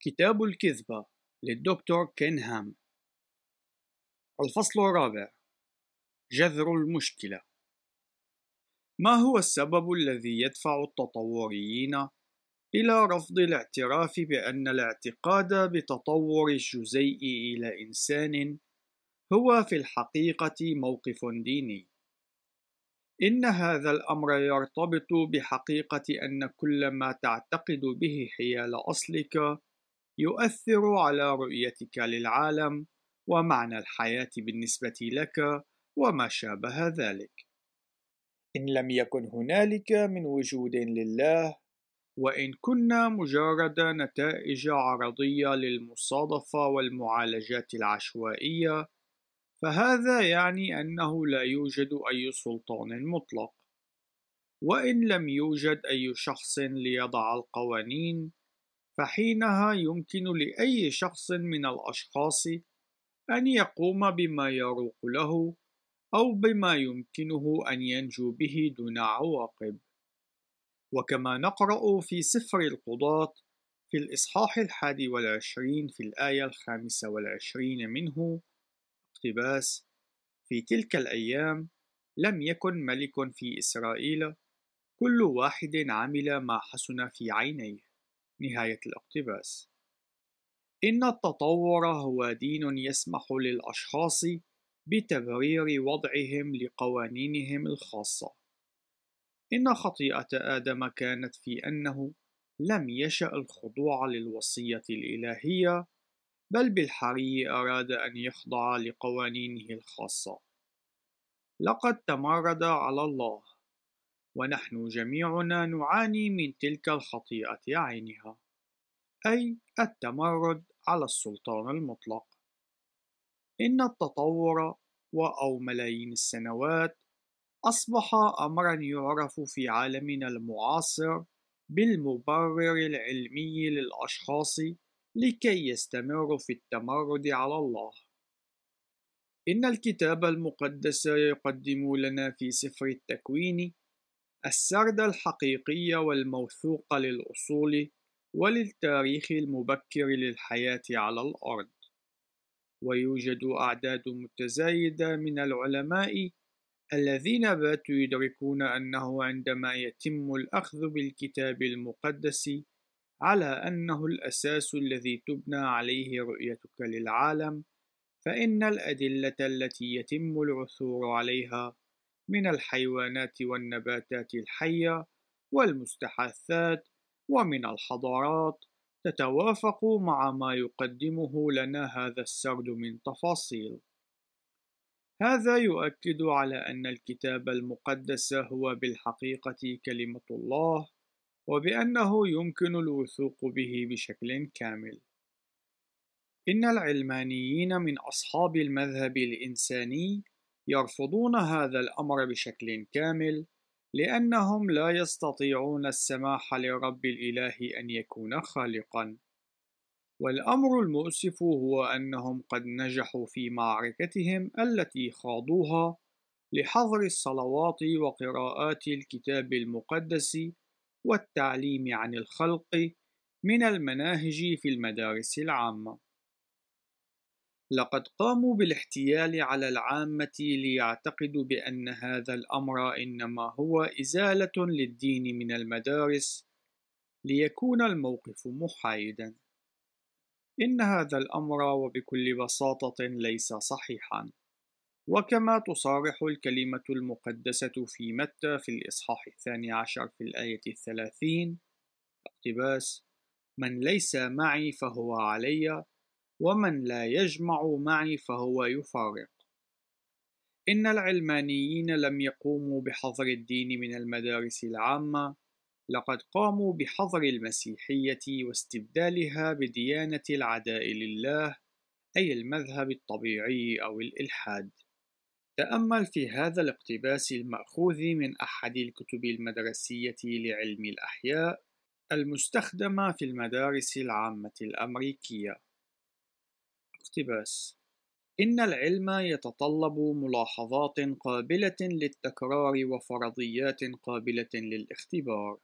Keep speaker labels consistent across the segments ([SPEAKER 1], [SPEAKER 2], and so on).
[SPEAKER 1] كتاب الكذبة للدكتور كين هام الفصل الرابع. جذر المشكلة. ما هو السبب الذي يدفع التطوريين إلى رفض الاعتراف بأن الاعتقاد بتطور الجزيء إلى إنسان هو في الحقيقة موقف ديني؟ إن هذا الأمر يرتبط بحقيقة أن كل ما تعتقد به حيال أصلك يؤثر على رؤيتك للعالم ومعنى الحياة بالنسبة لك وما شابه ذلك. إن لم يكن هنالك من وجود لله، وإن كنا مجرد نتائج عرضية للمصادفة والمعالجات العشوائية، فهذا يعني أنه لا يوجد أي سلطان مطلق. وإن لم يوجد أي شخص ليضع القوانين، فحينها يمكن لأي شخص من الأشخاص أن يقوم بما يروق له أو بما يمكنه أن ينجو به دون عواقب. وكما نقرأ في سفر القضاة في الإصحاح الحادي والعشرين في الآية الخامسة والعشرين منه اقتباس في تلك الأيام لم يكن ملك في إسرائيل كل واحد عمل ما حسن في عينيه نهاية الاقتباس إن التطور هو دين يسمح للأشخاص بتبرير وضعهم لقوانينهم الخاصة. إن خطيئة آدم كانت في أنه لم يشأ الخضوع للوصية الإلهية، بل بالحري أراد أن يخضع لقوانينه الخاصة. لقد تمرد على الله، ونحن جميعنا نعاني من تلك الخطيئة عينها، أي التمرد على السلطان المطلق. إن التطور وأو ملايين السنوات أصبح أمرا يعرف في عالمنا المعاصر بالمبرر العلمي للأشخاص لكي يستمروا في التمرد على الله. إن الكتاب المقدس يقدم لنا في سفر التكوين السرد الحقيقي والموثوق للأصول وللتاريخ المبكر للحياة على الأرض. ويوجد أعداد متزايدة من العلماء الذين باتوا يدركون أنه عندما يتم الأخذ بالكتاب المقدس على أنه الأساس الذي تبنى عليه رؤيتك للعالم، فإن الأدلة التي يتم العثور عليها من الحيوانات والنباتات الحية والمستحاثات ومن الحضارات تتوافق مع ما يقدمه لنا هذا السرد من تفاصيل. هذا يؤكد على أن الكتاب المقدس هو بالحقيقة كلمة الله، وبأنه يمكن الوثوق به بشكل كامل. إن العلمانيين من أصحاب المذهب الإنساني يرفضون هذا الأمر بشكل كامل، لأنهم لا يستطيعون السماح لرب الإله أن يكون خالقًا. والأمر المؤسف هو أنهم قد نجحوا في معركتهم التي خاضوها لحظر الصلوات وقراءات الكتاب المقدس والتعليم عن الخلق من المناهج في المدارس العامة. لقد قاموا بالاحتيال على العامة ليعتقدوا بأن هذا الأمر إنما هو إزالة للدين من المدارس ليكون الموقف محايدا. إن هذا الأمر وبكل بساطة ليس صحيحا. وكما تصارح الكلمة المقدسة في متى في الإصحاح الثاني عشر في الآية الثلاثين اقتباس من ليس معي فهو علي ومن لا يجمع معي فهو يفارق إن العلمانيين لم يقوموا بحظر الدين من المدارس العامة لقد قاموا بحظر المسيحية واستبدالها بديانة العداء لله أي المذهب الطبيعي أو الإلحاد. تأمل في هذا الاقتباس المأخوذ من أحد الكتب المدرسية لعلم الأحياء المستخدمة في المدارس العامة الأمريكية. اقتباس إن العلم يتطلب ملاحظات قابلة للتكرار وفرضيات قابلة للاختبار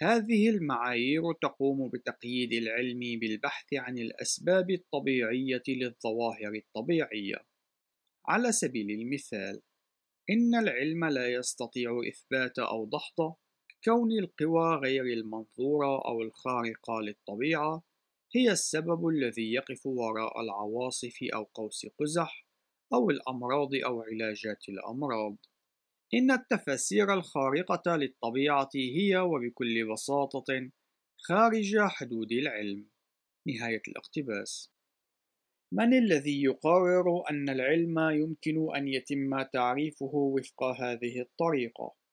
[SPEAKER 1] هذه المعايير تقوم بتقييد العلم بالبحث عن الأسباب الطبيعية للظواهر الطبيعية. على سبيل المثال، إن العلم لا يستطيع إثبات أو دحض كون القوى غير المنظورة أو الخارقة للطبيعة هي السبب الذي يقف وراء العواصف أو قوس قزح أو الأمراض أو علاجات الأمراض. إن التفاسير الخارقة للطبيعة هي وبكل بساطة خارج حدود العلم. نهاية الاقتباس. من الذي يقرر أن العلم يمكن أن يتم تعريفه وفق هذه الطريقة؟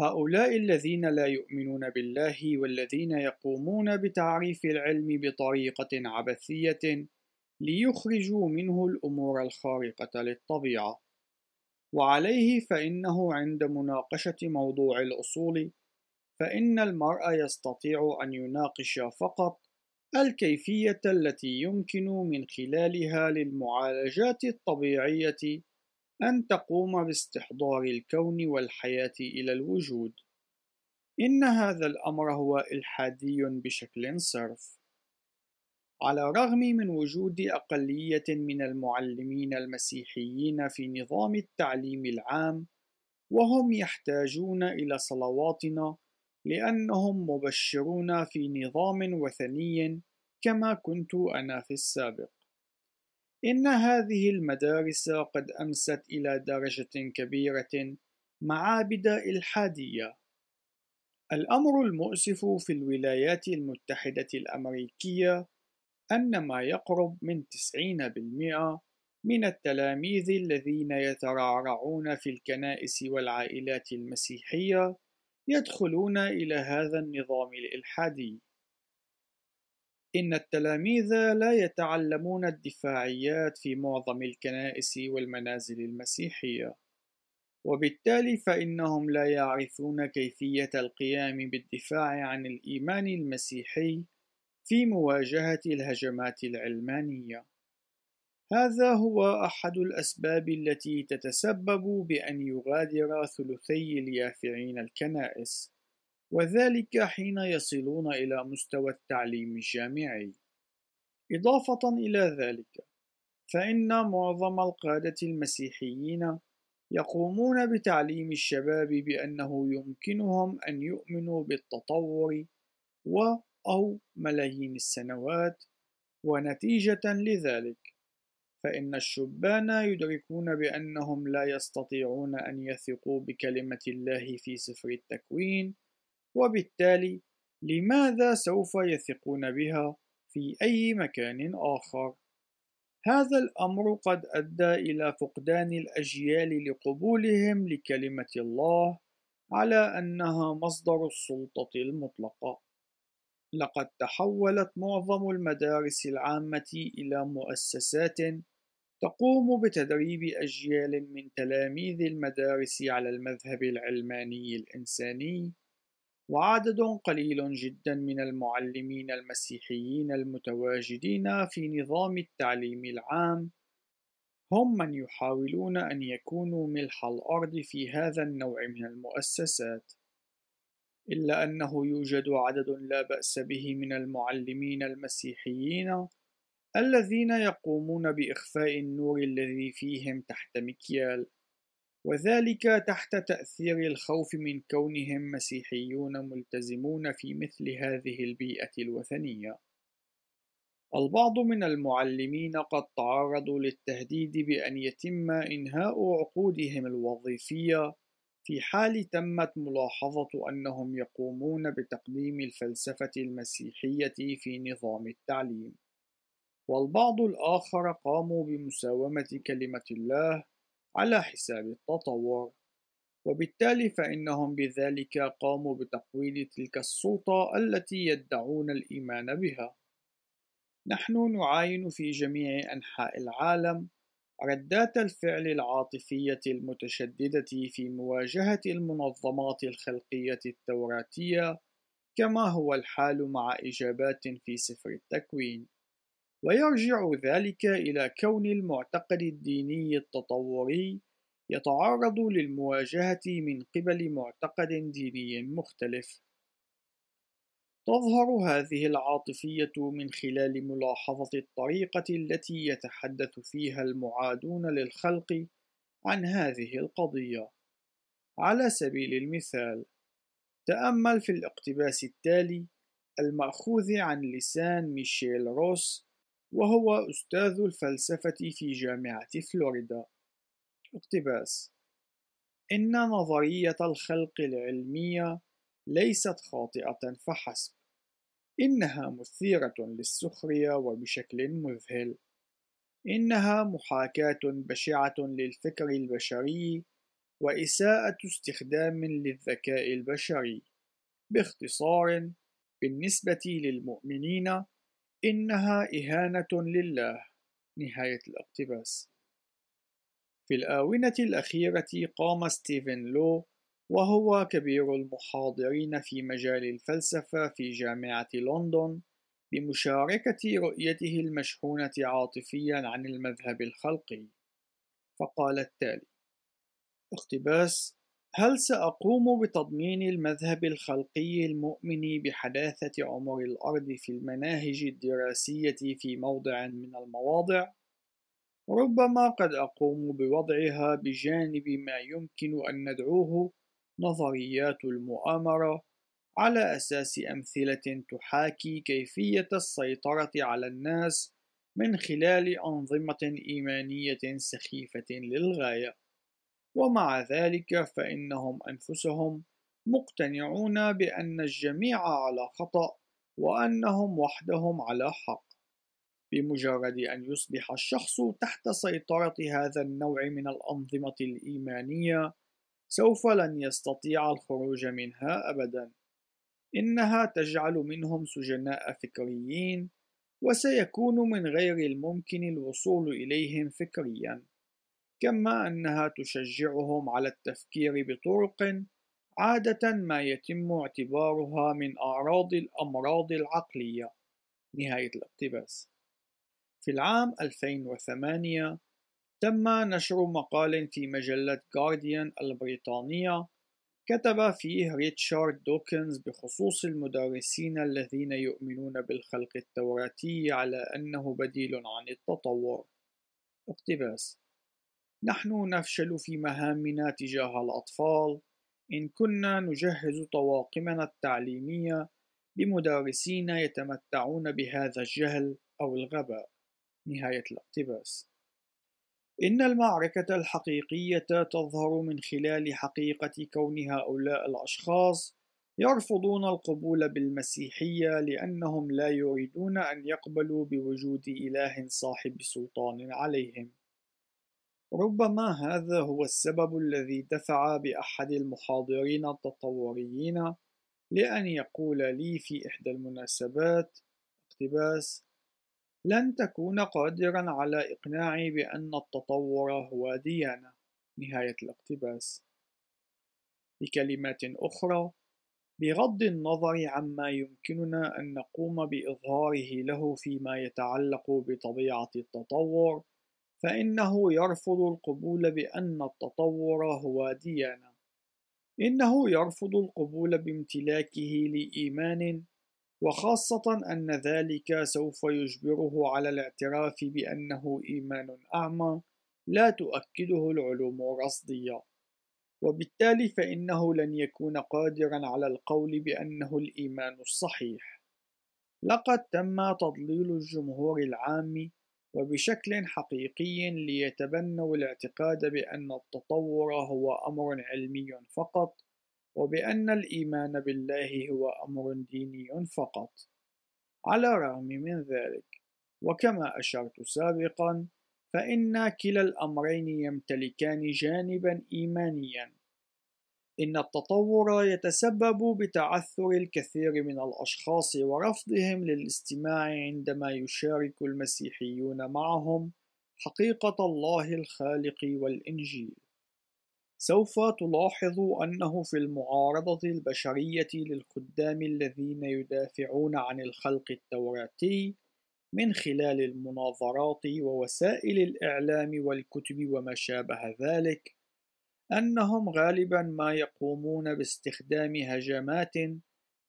[SPEAKER 1] هؤلاء الذين لا يؤمنون بالله والذين يقومون بتعريف العلم بطريقة عبثية ليخرجوا منه الأمور الخارقة للطبيعة. وعليه فإنه عند مناقشة موضوع الأصول فإن المرء يستطيع أن يناقش فقط الكيفية التي يمكن من خلالها للمعالجات الطبيعية أن تقوم باستحضار الكون والحياة إلى الوجود. إن هذا الأمر هو إلحادي بشكل صرف. على الرغم من وجود أقلية من المعلمين المسيحيين في نظام التعليم العام، وهم يحتاجون إلى صلواتنا لأنهم مبشرون في نظام وثني كما كنت أنا في السابق. إن هذه المدارس قد أمست إلى درجة كبيرة معابد إلحادية. الأمر المؤسف في الولايات المتحدة الأمريكية أن ما يقرب من 90% من التلاميذ الذين يترعرعون في الكنائس والعائلات المسيحية يدخلون إلى هذا النظام الإلحادي. إن التلاميذ لا يتعلمون الدفاعيات في معظم الكنائس والمنازل المسيحية، وبالتالي فإنهم لا يعرفون كيفية القيام بالدفاع عن الإيمان المسيحي في مواجهة الهجمات العلمانية. هذا هو أحد الأسباب التي تتسبب بأن يغادر ثلثي اليافعين الكنائس، وذلك حين يصلون إلى مستوى التعليم الجامعي. إضافة إلى ذلك، فإن معظم القادة المسيحيين يقومون بتعليم الشباب بأنه يمكنهم أن يؤمنوا بالتطور و أو ملايين السنوات ونتيجة لذلك فإن الشبان يدركون بأنهم لا يستطيعون أن يثقوا بكلمة الله في سفر التكوين وبالتالي لماذا سوف يثقون بها في أي مكان آخر؟ هذا الأمر قد أدى إلى فقدان الأجيال لقبولهم لكلمة الله على أنها مصدر السلطة المطلقة. لقد تحولت معظم المدارس العامة إلى مؤسسات تقوم بتدريب أجيال من تلاميذ المدارس على المذهب العلماني الإنساني، وعدد قليل جدا من المعلمين المسيحيين المتواجدين في نظام التعليم العام هم من يحاولون أن يكونوا ملح الأرض في هذا النوع من المؤسسات. إلا أنه يوجد عدد لا بأس به من المعلمين المسيحيين الذين يقومون بإخفاء النور الذي فيهم تحت مكيال، وذلك تحت تأثير الخوف من كونهم مسيحيون ملتزمون في مثل هذه البيئة الوثنية. البعض من المعلمين قد تعرضوا للتهديد بأن يتم إنهاء عقودهم الوظيفية في حال تمت ملاحظة أنهم يقومون بتقديم الفلسفة المسيحية في نظام التعليم، والبعض الآخر قاموا بمساومة كلمة الله على حساب التطور، وبالتالي فإنهم بذلك قاموا بتقويض تلك السلطة التي يدعون الإيمان بها. نحن نعاين في جميع أنحاء العالم ردات الفعل العاطفية المتشددة في مواجهة المنظمات الخلقية التوراتية كما هو الحال مع إجابات في سفر التكوين ويرجع ذلك إلى كون المعتقد الديني التطوري يتعرض للمواجهة من قبل معتقد ديني مختلف تظهر هذه العاطفية من خلال ملاحظة الطريقة التي يتحدث فيها المعادون للخلق عن هذه القضية. على سبيل المثال، تأمل في الاقتباس التالي المأخوذ عن لسان ميشيل روس وهو أستاذ الفلسفة في جامعة فلوريدا. اقتباس: إن نظرية الخلق العلمية ليست خاطئة فحسب، إنها مثيرة للسخرية وبشكل مذهل. إنها محاكاة بشعة للفكر البشري وإساءة استخدام للذكاء البشري. باختصار، بالنسبة للمؤمنين، إنها إهانة لله. نهاية الاقتباس. في الآونة الأخيرة قام ستيفن لو وهو كبير المحاضرين في مجال الفلسفة في جامعة لندن بمشاركة رؤيته المشحونة عاطفيا عن المذهب الخلقي فقال التالي اقتباس هل سأقوم بتضمين المذهب الخلقي المؤمن بحداثة عمر الأرض في المناهج الدراسية في موضع من المواضع؟ ربما قد أقوم بوضعها بجانب ما يمكن أن ندعوه نظريات المؤامرة على أساس أمثلة تحاكي كيفية السيطرة على الناس من خلال أنظمة إيمانية سخيفة للغاية، ومع ذلك فإنهم أنفسهم مقتنعون بأن الجميع على خطأ وأنهم وحدهم على حق. بمجرد أن يصبح الشخص تحت سيطرة هذا النوع من الأنظمة الإيمانية، سوف لن يستطيع الخروج منها أبدا. إنها تجعل منهم سجناء فكريين، وسيكون من غير الممكن الوصول إليهم فكريا، كما أنها تشجعهم على التفكير بطرق عادة ما يتم اعتبارها من أعراض الأمراض العقلية. نهاية الاقتباس. في العام 2008 تم نشر مقال في مجلة غارديان البريطانية كتب فيه ريتشارد دوكنز بخصوص المدرسين الذين يؤمنون بالخلق التوراتي على أنه بديل عن التطور. اقتباس. نحن نفشل في مهامنا تجاه الأطفال. إن كنا نجهز طواقمنا التعليمية بمدرسين يتمتعون بهذا الجهل أو الغباء. نهاية الاقتباس. إن المعركة الحقيقية تظهر من خلال حقيقة كون هؤلاء الأشخاص يرفضون القبول بالمسيحية لأنهم لا يريدون أن يقبلوا بوجود إله صاحب سلطان عليهم. ربما هذا هو السبب الذي دفع بأحد المحاضرين التطوريين لأن يقول لي في إحدى المناسبات اقتباس لن تكون قادرا على إقناعي بأن التطور هو ديانة. نهاية الاقتباس. بكلمات أخرى بغض النظر عما يمكننا أن نقوم بإظهاره له فيما يتعلق بطبيعة التطور فإنه يرفض القبول بأن التطور هو ديانة إنه يرفض القبول بامتلاكه لإيمان وخاصة أن ذلك سوف يجبره على الاعتراف بأنه إيمان أعمى لا تؤكده العلوم الرصدية، وبالتالي فإنه لن يكون قادرا على القول بأنه الإيمان الصحيح. لقد تم تضليل الجمهور العام وبشكل حقيقي ليتبنوا الاعتقاد بأن التطور هو أمر علمي فقط وبأن الإيمان بالله هو أمر ديني فقط. على الرغم من ذلك وكما أشرت سابقا فإن كلا الأمرين يمتلكان جانبا إيمانيا. إن التطور يتسبب بتعثر الكثير من الأشخاص ورفضهم للاستماع عندما يشارك المسيحيون معهم حقيقة الله الخالق والإنجيل. سوف تلاحظ أنه في المعارضة البشرية للخدام الذين يدافعون عن الخلق التوراتي من خلال المناظرات ووسائل الإعلام والكتب وما شابه ذلك أنهم غالبا ما يقومون باستخدام هجمات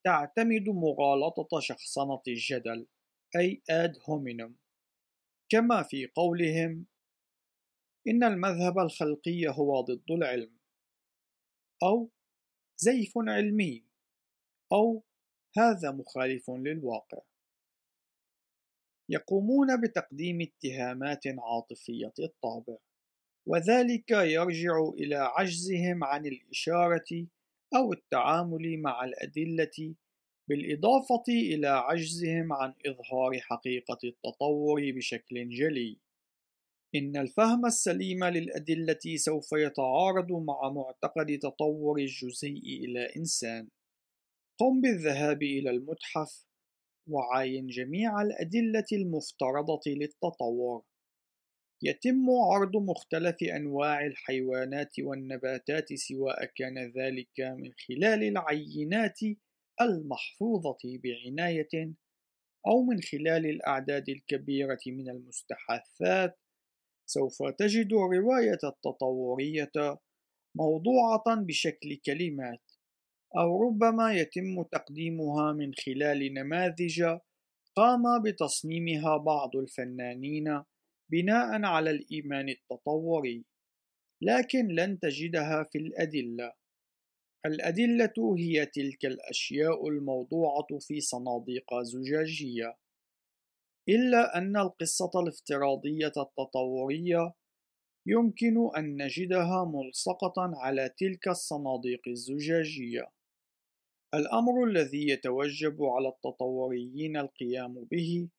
[SPEAKER 1] تعتمد مغالطة شخصنة الجدل أي ad hominem. كما في قولهم إن المذهب الخلقي هو ضد العلم أو زيف علمي أو هذا مخالف للواقع. يقومون بتقديم اتهامات عاطفية الطابع. وذلك يرجع إلى عجزهم عن الإشارة أو التعامل مع الأدلة بالإضافة إلى عجزهم عن إظهار حقيقة التطور بشكل جلي. إن الفهم السليم للأدلة سوف يتعارض مع معتقد تطور الجزيء إلى إنسان. قم بالذهاب إلى المتحف وعاين جميع الأدلة المفترضة للتطور. يتم عرض مختلف أنواع الحيوانات والنباتات سواء كان ذلك من خلال العينات المحفوظة بعناية أو من خلال الأعداد الكبيرة من المستحاثات سوف تجد الرواية التطورية موضوعة بشكل كلمات أو ربما يتم تقديمها من خلال نماذج قام بتصميمها بعض الفنانين بناء على الإيمان التطوري لكن لن تجدها في الأدلة الأدلة هي تلك الأشياء الموضوعة في صناديق زجاجية إلا أن القصة الافتراضية التطورية يمكن أن نجدها ملصقة على تلك الصناديق الزجاجية. الأمر الذي يتوجب على التطوريين القيام به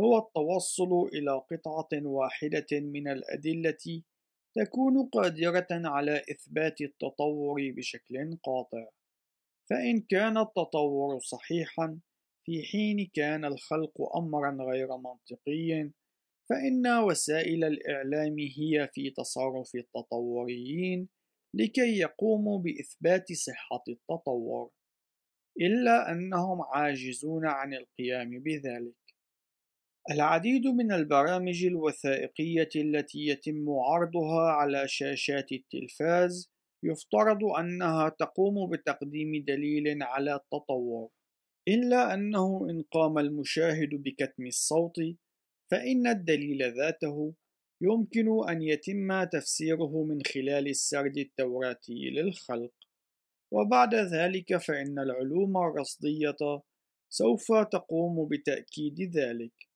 [SPEAKER 1] هو التوصل إلى قطعة واحدة من الأدلة تكون قادرة على إثبات التطور بشكل قاطع، فإن كان التطور صحيحًا في حين كان الخلق أمرًا غير منطقي، فإن وسائل الإعلام هي في تصرف التطوريين لكي يقوموا بإثبات صحة التطور، إلا أنهم عاجزون عن القيام بذلك. العديد من البرامج الوثائقية التي يتم عرضها على شاشات التلفاز يفترض أنها تقوم بتقديم دليل على التطور، إلا أنه إن قام المشاهد بكتم الصوت، فإن الدليل ذاته يمكن أن يتم تفسيره من خلال السرد التوراتي للخلق، وبعد ذلك فإن العلوم الرصدية سوف تقوم بتأكيد ذلك.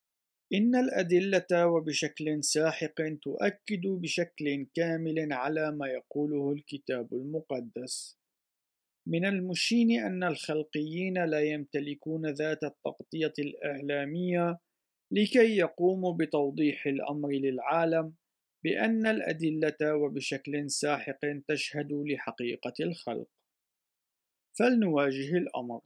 [SPEAKER 1] إن الأدلة وبشكل ساحق تؤكد بشكل كامل على ما يقوله الكتاب المقدس. من المشين أن الخلقيين لا يمتلكون ذات التغطية الإعلامية لكي يقوموا بتوضيح الأمر للعالم بأن الأدلة وبشكل ساحق تشهد لحقيقة الخلق. فلنواجه الأمر.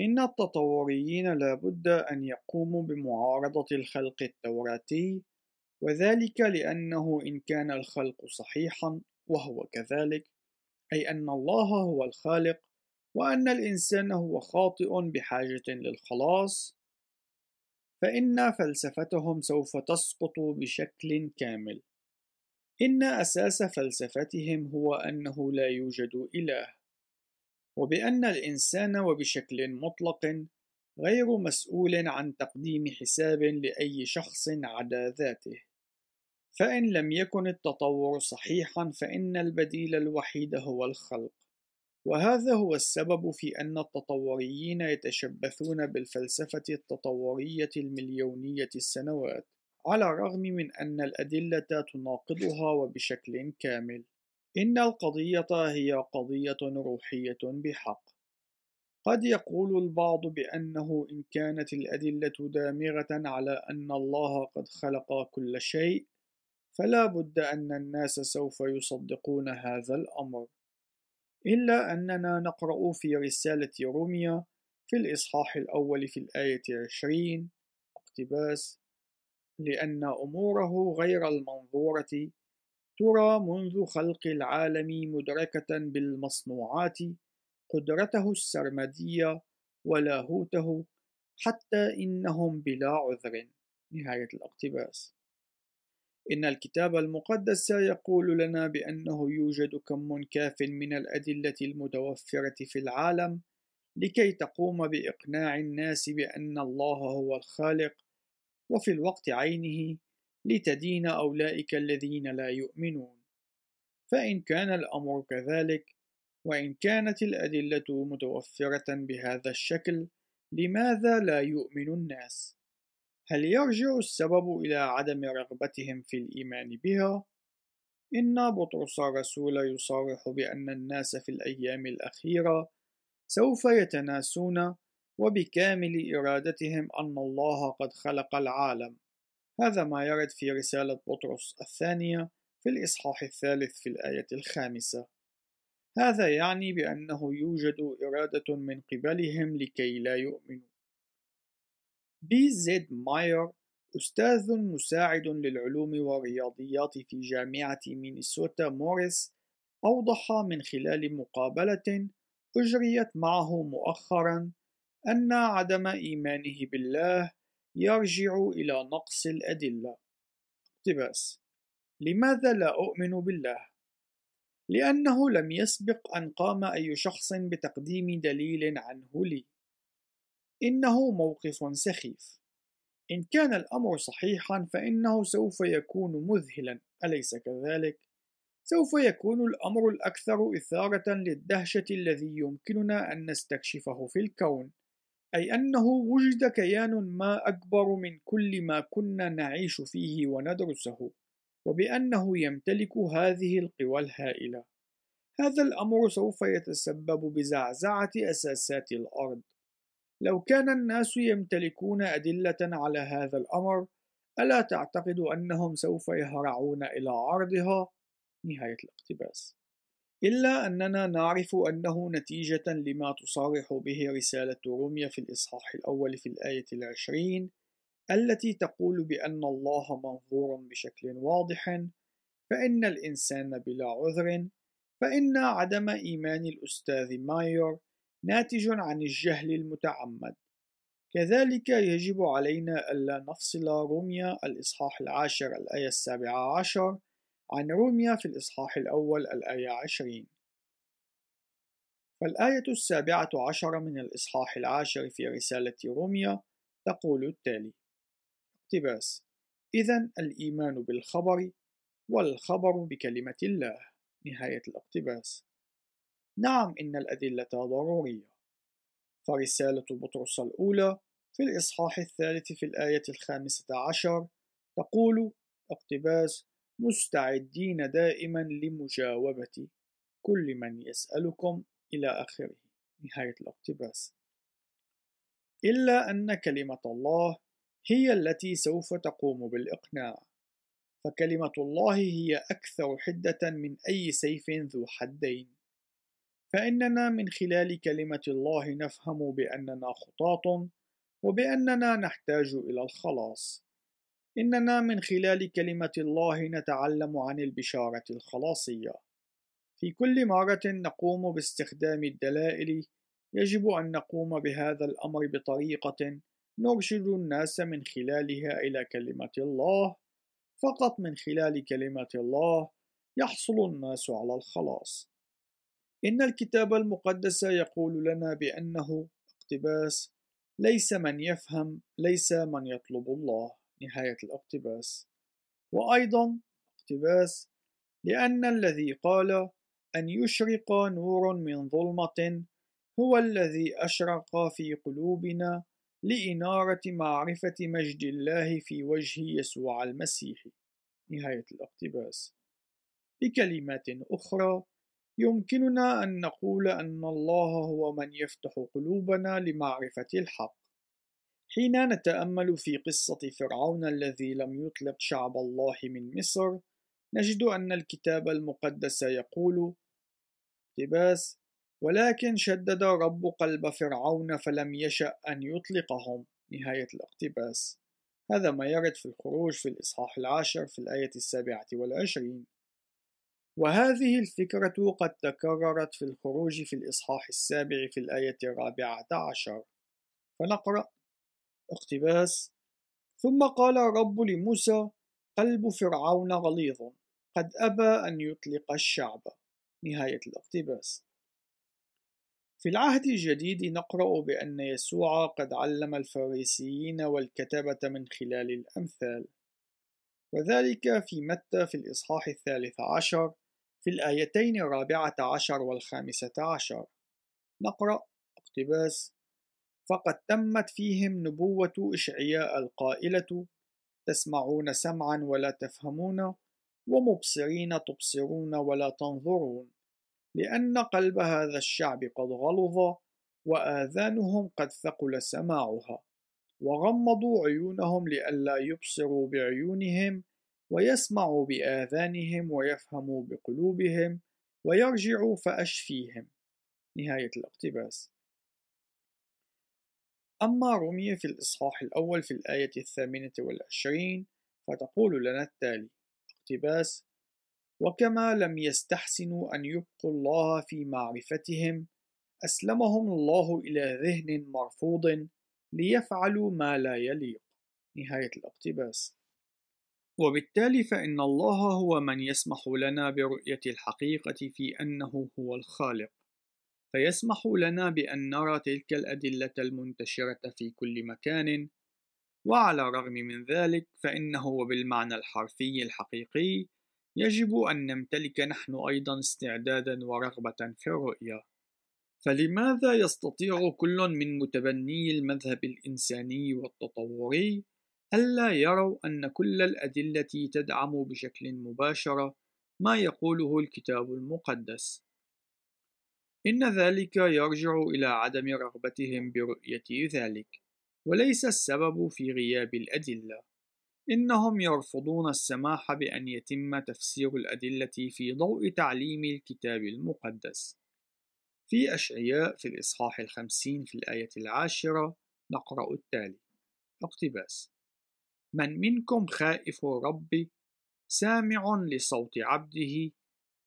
[SPEAKER 1] إن التطوريين لا بد أن يقوموا بمعارضة الخلق التوراتي وذلك لأنه إن كان الخلق صحيحا وهو كذلك أي أن الله هو الخالق وأن الإنسان هو خاطئ بحاجة للخلاص فإن فلسفتهم سوف تسقط بشكل كامل. إن أساس فلسفتهم هو أنه لا يوجد إله. وبأن الإنسان وبشكل مطلق غير مسؤول عن تقديم حساب لأي شخص عدا ذاته. فإن لم يكن التطور صحيحا فإن البديل الوحيد هو الخلق. وهذا هو السبب في أن التطوريين يتشبثون بالفلسفة التطورية المليونية السنوات على الرغم من أن الأدلة تناقضها وبشكل كامل. إن القضية هي قضية روحية بحق. قد يقول البعض بأنه إن كانت الأدلة دامغة على أن الله قد خلق كل شيء، فلا بد أن الناس سوف يصدقون هذا الأمر. إلا أننا نقرأ في رسالة روميا في الإصحاح الأول في الآية عشرين اقتباس لأن أموره غير المنظورة ترى منذ خلق العالم مدركة بالمصنوعات قدرته السرمدية ولاهوته حتى إنهم بلا عذر. نهاية الاقتباس. إن الكتاب المقدس يقول لنا بأنه يوجد كم كاف من الأدلة المتوفرة في العالم لكي تقوم بإقناع الناس بأن الله هو الخالق وفي الوقت عينه لتدين أولئك الذين لا يؤمنون فإن كان الأمر كذلك وإن كانت الأدلة متوفرة بهذا الشكل لماذا لا يؤمن الناس؟ هل يرجع السبب إلى عدم رغبتهم في الإيمان بها؟ إن بطرس الرسول يصرح بأن الناس في الأيام الأخيرة سوف يتناسون وبكامل إرادتهم أن الله قد خلق العالم هذا ما يرد في رسالة بطرس الثانية في الإصحاح الثالث في الآية الخامسة. هذا يعني بأنه يوجد إرادة من قبلهم لكي لا يؤمنوا. بي زيد ماير أستاذ مساعد للعلوم والرياضيات في جامعة مينيسوتا موريس أوضح من خلال مقابلة أجريت معه مؤخرا أن عدم إيمانه بالله يرجع إلى نقص الأدلة. اقتباس لماذا لا أؤمن بالله؟ لأنه لم يسبق أن قام أي شخص بتقديم دليل عنه لي. إنه موقف سخيف. إن كان الأمر صحيحا فإنه سوف يكون مذهلا. أليس كذلك؟ سوف يكون الأمر الأكثر إثارة للدهشة الذي يمكننا أن نستكشفه في الكون. أي أنه وجد كيان ما أكبر من كل ما كنا نعيش فيه وندرسه وبأنه يمتلك هذه القوى الهائلة. هذا الأمر سوف يتسبب بزعزعة أساسات الأرض. لو كان الناس يمتلكون أدلة على هذا الأمر ألا تعتقد أنهم سوف يهرعون إلى عرضها؟ نهاية الاقتباس. إلا أننا نعرف أنه نتيجة لما تصرح به رسالة روميا في الإصحاح الأول في الآية العشرين التي تقول بأن الله منظور بشكل واضح فإن الإنسان بلا عذر فإن عدم إيمان الأستاذ ماير ناتج عن الجهل المتعمد. كذلك يجب علينا ألا نفصل روميا الإصحاح العاشر الآية السابعة عشر عن روميا في الإصحاح الأول الآية عشرين. فالآية السابعة عشر من الإصحاح العاشر في رسالة روميا تقول التالي اقتباس إذا الإيمان بالخبر والخبر بكلمة الله. نهاية الاقتباس. نعم إن الأدلة ضرورية. فرسالة بطرس الأولى في الإصحاح الثالث في الآية الخامسة عشر تقول اقتباس مستعدين دائما لمجاوبة كل من يسألكم إلى آخره. نهاية الاقتباس. إلا أن كلمة الله هي التي سوف تقوم بالإقناع فكلمة الله هي أكثر حدة من أي سيف ذو حدين. فإننا من خلال كلمة الله نفهم بأننا خطاة وبأننا نحتاج إلى الخلاص. إننا من خلال كلمة الله نتعلم عن البشارة الخلاصية. في كل مرة نقوم باستخدام الدلائل يجب أن نقوم بهذا الأمر بطريقة نرشد الناس من خلالها إلى كلمة الله. فقط من خلال كلمة الله يحصل الناس على الخلاص. إن الكتاب المقدس يقول لنا بأنه اقتباس ليس من يفهم ليس من يطلب الله. نهاية الاقتباس. وأيضا اقتباس لأن الذي قال أن يشرق نور من ظلمة هو الذي أشرق في قلوبنا لإنارة معرفة مجد الله في وجه يسوع المسيح. نهاية الاقتباس. بكلمات أخرى يمكننا أن نقول أن الله هو من يفتح قلوبنا لمعرفة الحق. حين نتأمل في قصة فرعون الذي لم يطلق شعب الله من مصر نجد أن الكتاب المقدس يقول اقتباس. ولكن شدد رب قلب فرعون فلم يشأ أن يطلقهم. نهاية الاقتباس. هذا ما يرد في الخروج في الإصحاح العاشر في الآية السابعة والعشرين. وهذه الفكرة قد تكررت في الخروج في الإصحاح السابع في الآية الرابعة عشر. فنقرأ. اقتباس ثم قال الرب لموسى قلب فرعون غليظ قد أبى أن يطلق الشعب. نهاية الاقتباس في العهد الجديد نقرأ بأن يسوع قد علم الفريسيين والكتبة من خلال الأمثال. وذلك في متى؟ في الإصحاح الثالث عشر في الآيتين الرابعة عشر والخامسة عشر. نقرأ اقتباس فقد تمت فيهم نبوة إشعياء القائلة تسمعون سمعا ولا تفهمون ومبصرين تبصرون ولا تنظرون لأن قلب هذا الشعب قد غلظ وآذانهم قد ثقل سماعها وغمضوا عيونهم لئلا يبصروا بعيونهم ويسمعوا بآذانهم ويفهموا بقلوبهم ويرجعوا فأشفيهم. نهاية الاقتباس. أما رمي في الإصحاح الأول في الآية الثامنة والعشرين فتقول لنا التالي اقتباس وكما لم يستحسنوا أن يبقوا الله في معرفتهم أسلمهم الله إلى ذهن مرفوض ليفعلوا ما لا يليق. نهاية الاقتباس. وبالتالي فإن الله هو من يسمح لنا برؤية الحقيقة في أنه هو الخالق. فيسمح لنا بأن نرى تلك الأدلة المنتشرة في كل مكان وعلى الرغم من ذلك فإنه وبالمعنى الحرفي الحقيقي يجب أن نمتلك نحن أيضا استعدادا ورغبة في الرؤية. فلماذا يستطيع كل من متبني المذهب الإنساني والتطوري ألا يروا أن كل الأدلة تدعم بشكل مباشر ما يقوله الكتاب المقدس؟ إن ذلك يرجع إلى عدم رغبتهم برؤية ذلك وليس السبب في غياب الأدلة. إنهم يرفضون السماح بأن يتم تفسير الأدلة في ضوء تعليم الكتاب المقدس. في أشعياء في الإصحاح الخمسين في الآية العاشرة نقرأ التالي. اقتباس من منكم خائف ربي سامع لصوت عبده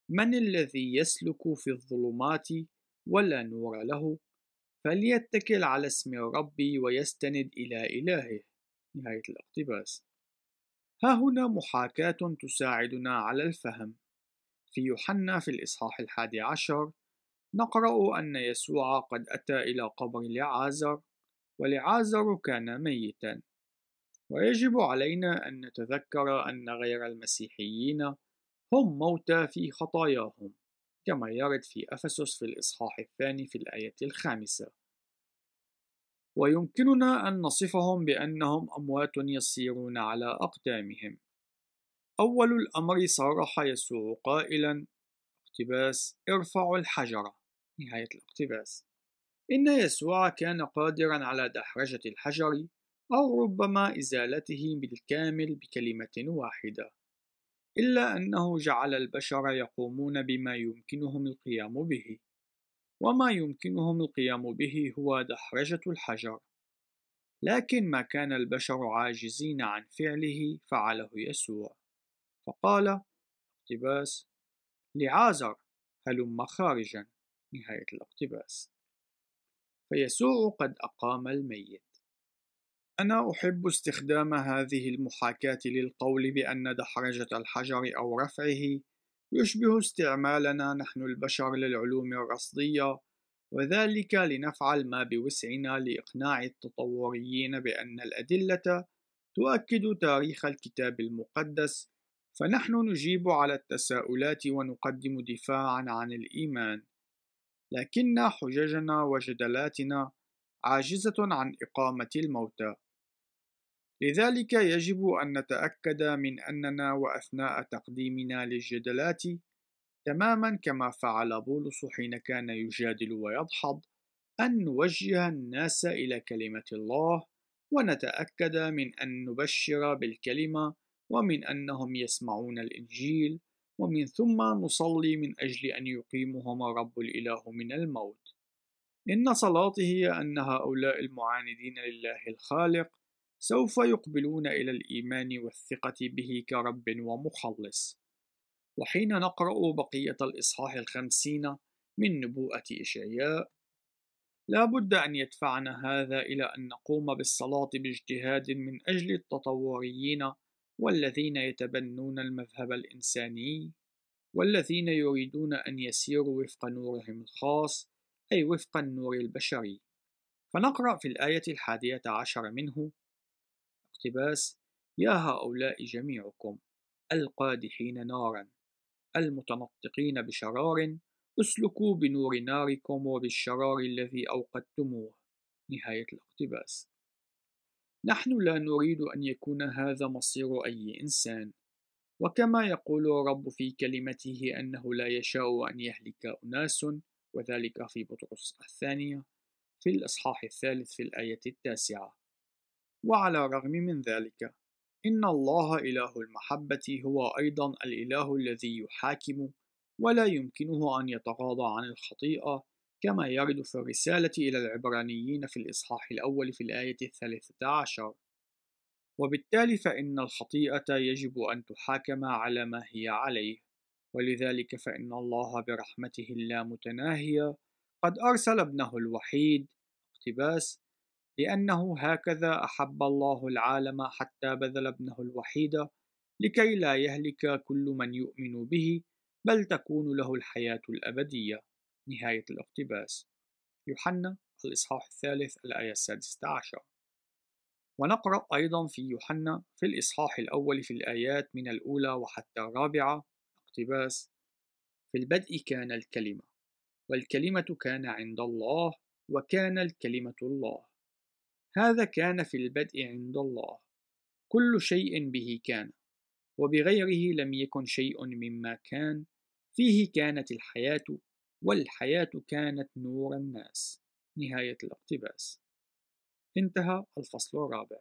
[SPEAKER 1] من الذي يسلك في الظلمات ولا نور له؟ فليتكل على اسم ربي ويستند إلى إلهه. نهاية الاقتباس. ها هنا محاكاة تساعدنا على الفهم. في يوحنا في الإصحاح الحادي عشر نقرأ أن يسوع قد أتى إلى قبر لعازر ولعازر كان ميتا. ويجب علينا أن نتذكر أن غير المسيحيين هم موتى في خطاياهم كما يرد في أفسس في الإصحاح الثاني في الآية الخامسة. ويمكننا أن نصفهم بأنهم أموات يسيرون على أقدامهم. أول الأمر صرح يسوع قائلا اقتباس ارفعوا الحجرة. نهاية الاقتباس. إن يسوع كان قادرا على دحرجة الحجر أو ربما إزالته بالكامل بكلمة واحدة. إلا أنه جعل البشر يقومون بما يمكنهم القيام به. وما يمكنهم القيام به هو دحرجة الحجر. لكن ما كان البشر عاجزين عن فعله فعله يسوع. فقال اقتباس لعازر هلم خارجا. نهاية الاقتباس. فيسوع قد أقام الميت. أنا أحب استخدام هذه المحاكاة للقول بأن دحرجة الحجر أو رفعه يشبه استعمالنا نحن البشر للعلوم الرصدية وذلك لنفعل ما بوسعنا لإقناع التطوريين بأن الأدلة تؤكد تاريخ الكتاب المقدس فنحن نجيب على التساؤلات ونقدم دفاعا عن الإيمان. لكن حججنا وجدلاتنا عاجزة عن إقامة الموتى. لذلك يجب أن نتأكد من أننا وأثناء تقديمنا للجدلات تماما كما فعل بولس حين كان يجادل ويدحض أن نوجه الناس إلى كلمة الله ونتأكد من أن نبشر بالكلمة ومن أنهم يسمعون الإنجيل ومن ثم نصلي من أجل أن يقيمهم رب الإله من الموت. إن صلاتي هي أن هؤلاء المعاندين لله الخالق سوف يقبلون إلى الإيمان والثقة به كرب ومخلص. وحين نقرأ بقية الإصحاح الخمسين من نبوءة إشعياء لا بد أن يدفعنا هذا إلى أن نقوم بالصلاة باجتهاد من أجل التطوريين والذين يتبنون المذهب الإنساني والذين يريدون أن يسيروا وفق نورهم الخاص أي وفق النور البشري. فنقرأ في الآية الحادية عشر منه اقتباس يا هؤلاء جميعكم القادحين نارا المتنطقين بشرار اسلكوا بنور ناركم وبالشرار الذي أوقدتموه. نهاية الاقتباس. نحن لا نريد أن يكون هذا مصير أي إنسان وكما يقول الرب في كلمته أنه لا يشاء أن يهلك أناس وذلك في بطرس الثانية في الإصحاح الثالث في الآية التاسعة. وعلى الرغم من ذلك إن الله إله المحبة هو أيضا الإله الذي يحاكم ولا يمكنه أن يتغاضى عن الخطيئة كما يرد في الرسالة إلى العبرانيين في الإصحاح الأول في الآية الثالثة عشر. وبالتالي فإن الخطيئة يجب أن تحاكم على ما هي عليه ولذلك فإن الله برحمته اللامتناهية قد أرسل ابنه الوحيد اقتباس لأنه هكذا أحب الله العالم حتى بذل ابنه الوحيد لكي لا يهلك كل من يؤمن به بل تكون له الحياة الأبدية. نهاية الاقتباس. يوحنا الإصحاح الثالث الآية السادسة عشر ونقرأ أيضا في يوحنا في الإصحاح الأول في الآيات من الأولى وحتى الرابعة. اقتباس. في البدء كان الكلمة والكلمة كان عند الله وكان الكلمة الله. هذا كان في البدء عند الله. كل شيء به كان وبغيره لم يكن شيء مما كان. فيه كانت الحياة والحياة كانت نور الناس. نهاية الاقتباس. انتهى الفصل الرابع.